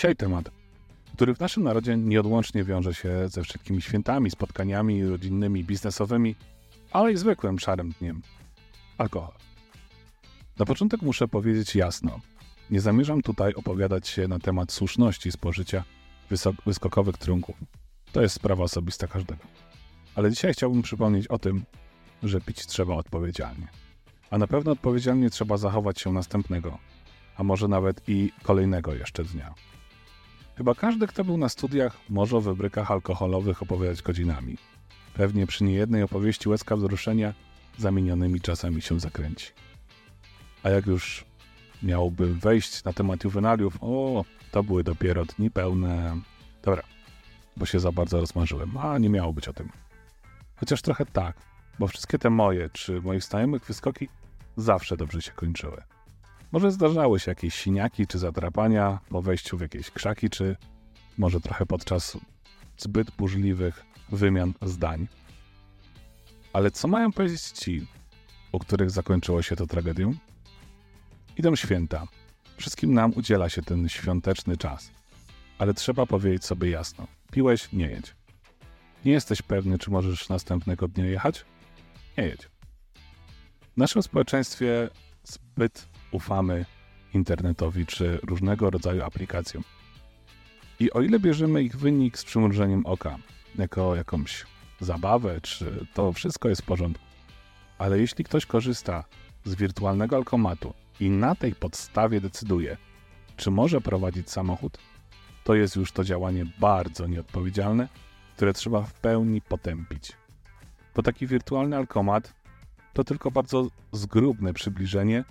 Dzisiaj temat, który w naszym narodzie nieodłącznie wiąże się ze wszystkimi świętami, spotkaniami rodzinnymi, biznesowymi, ale i zwykłym szarym dniem. Alkohol. Na początek muszę powiedzieć jasno. Nie zamierzam tutaj opowiadać się na temat słuszności spożycia wyskokowych trunków. To jest sprawa osobista każdego. Ale dzisiaj chciałbym przypomnieć o tym, że pić trzeba odpowiedzialnie. A na pewno odpowiedzialnie trzeba zachować się następnego, a może nawet i kolejnego jeszcze dnia. Chyba każdy, kto był na studiach, może o wybrykach alkoholowych opowiadać godzinami. Pewnie przy niejednej opowieści łezka wzruszenia zamienionymi czasami się zakręci. A jak już miałbym wejść na temat juwenaliów, o, to były dopiero dni pełne... Dobra, bo się za bardzo rozmarzyłem, a nie miało być o tym. Chociaż trochę tak, bo wszystkie te moje czy moich znajomych wyskoki zawsze dobrze się kończyły. Może zdarzały się jakieś siniaki czy zadrapania po wejściu w jakieś krzaki, czy może trochę podczas zbyt burzliwych wymian zdań. Ale co mają powiedzieć ci, u których zakończyło się to tragedią? Idą święta. Wszystkim nam udziela się ten świąteczny czas. Ale trzeba powiedzieć sobie jasno: piłeś, nie jedź. Nie jesteś pewny, czy możesz następnego dnia jechać? Nie jedź. W naszym społeczeństwie zbyt ufamy internetowi czy różnego rodzaju aplikacjom. I o ile bierzemy ich wynik z przymrużeniem oka, jako jakąś zabawę, czy to wszystko jest w porządku, ale jeśli ktoś korzysta z wirtualnego alkomatu i na tej podstawie decyduje, czy może prowadzić samochód, to jest już to działanie bardzo nieodpowiedzialne, które trzeba w pełni potępić. Bo taki wirtualny alkomat to tylko bardzo zgrubne przybliżenie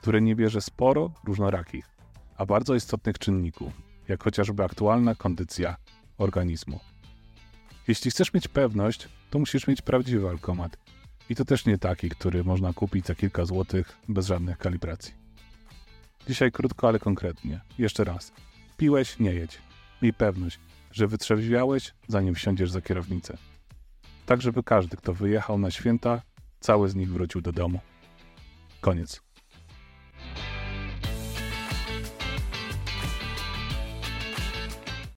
które nie bierze sporo różnorakich, a bardzo istotnych czynników, jak chociażby aktualna kondycja organizmu. Jeśli chcesz mieć pewność, to musisz mieć prawdziwy alkomat. I to też nie taki, który można kupić za kilka złotych bez żadnych kalibracji. Dzisiaj krótko, ale konkretnie. Jeszcze raz. Piłeś, nie jedź. Miej pewność, że wytrzeźwiałeś, zanim wsiądziesz za kierownicę. Tak, żeby każdy, kto wyjechał na święta, cały z nich wrócił do domu. Koniec.